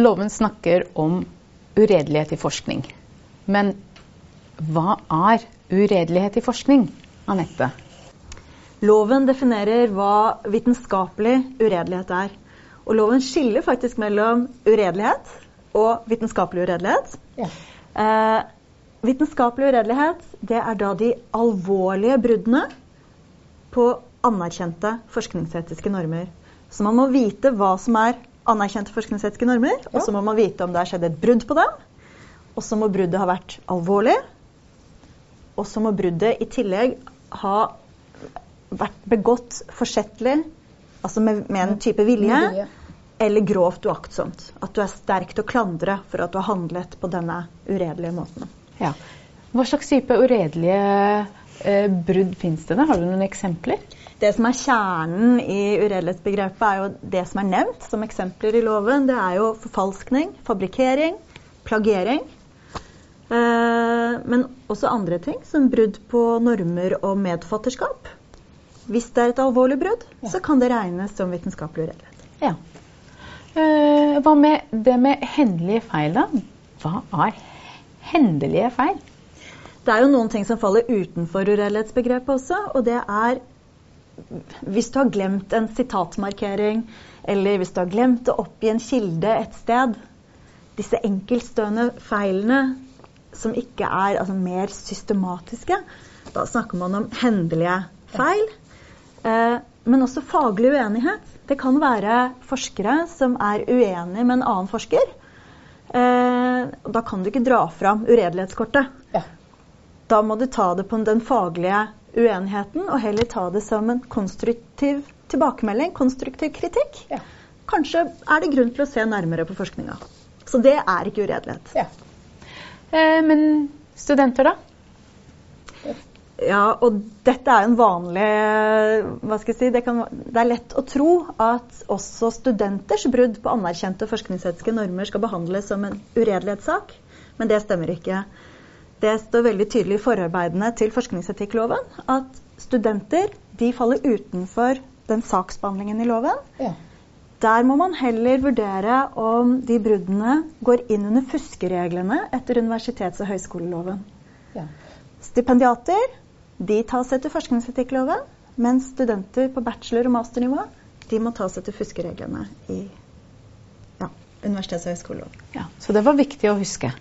Loven snakker om uredelighet i forskning. Men hva er uredelighet i forskning, Anette? Loven definerer hva vitenskapelig uredelighet er. Og loven skiller faktisk mellom uredelighet og vitenskapelig uredelighet. Ja. Eh, vitenskapelig uredelighet det er da de alvorlige bruddene på anerkjente forskningsetiske normer. Så man må vite hva som er anerkjente forskningsetiske normer, ja. og så må man vite om det har skjedd et brudd på dem. Og så må bruddet ha vært alvorlig. Og så må bruddet i tillegg ha vært begått forsettlig, altså med, med en type vilje, vilje, eller grovt uaktsomt. At du er sterk til å klandre for at du har handlet på denne uredelige måten. Ja. Hva slags type uredelige brudd fins det? da? Har du noen eksempler? Det som er kjernen i uredelighetsbegrepet, er jo det som er nevnt som eksempler i loven. Det er jo forfalskning, fabrikkering, plagering. Eh, men også andre ting, som brudd på normer og medfatterskap. Hvis det er et alvorlig brudd, ja. så kan det regnes som vitenskapelig uredelighet. Ja. Eh, hva med det med hendelige feil, da? Hva er hendelige feil? Det er jo noen ting som faller utenfor uredelighetsbegrepet også, og det er hvis du har glemt en sitatmarkering, eller hvis du har glemt å oppgi en kilde et sted Disse enkeltstående feilene som ikke er altså, mer systematiske, da snakker man om hendelige feil. Eh, men også faglig uenighet. Det kan være forskere som er uenige med en annen forsker. Eh, da kan du ikke dra fram uredelighetskortet. Ja. Da må du ta det på den faglige uenigheten, og heller ta det som en konstruktiv tilbakemelding, konstruktiv kritikk. Ja. Kanskje er det grunn til å se nærmere på forskninga. Så det er ikke uredelighet. Ja. Eh, men studenter, da? Ja, og dette er en vanlig hva skal jeg si, det, kan, det, er lett å tro at også studenters brudd på anerkjente forskningsetiske normer skal behandles som en uredelighetssak, men det stemmer ikke. Det står veldig tydelig i forarbeidene til forskningsetikkloven at studenter de faller utenfor den saksbehandlingen i loven. Ja. Der må man heller vurdere om de bruddene går inn under fuskereglene etter universitets- og høyskoleloven. Ja. Stipendiater de tas etter forskningsetikkloven, mens studenter på bachelor- og masternivå de må tas etter fuskereglene i ja, universitets- og høyskoleloven. Ja, så det var viktig å huske.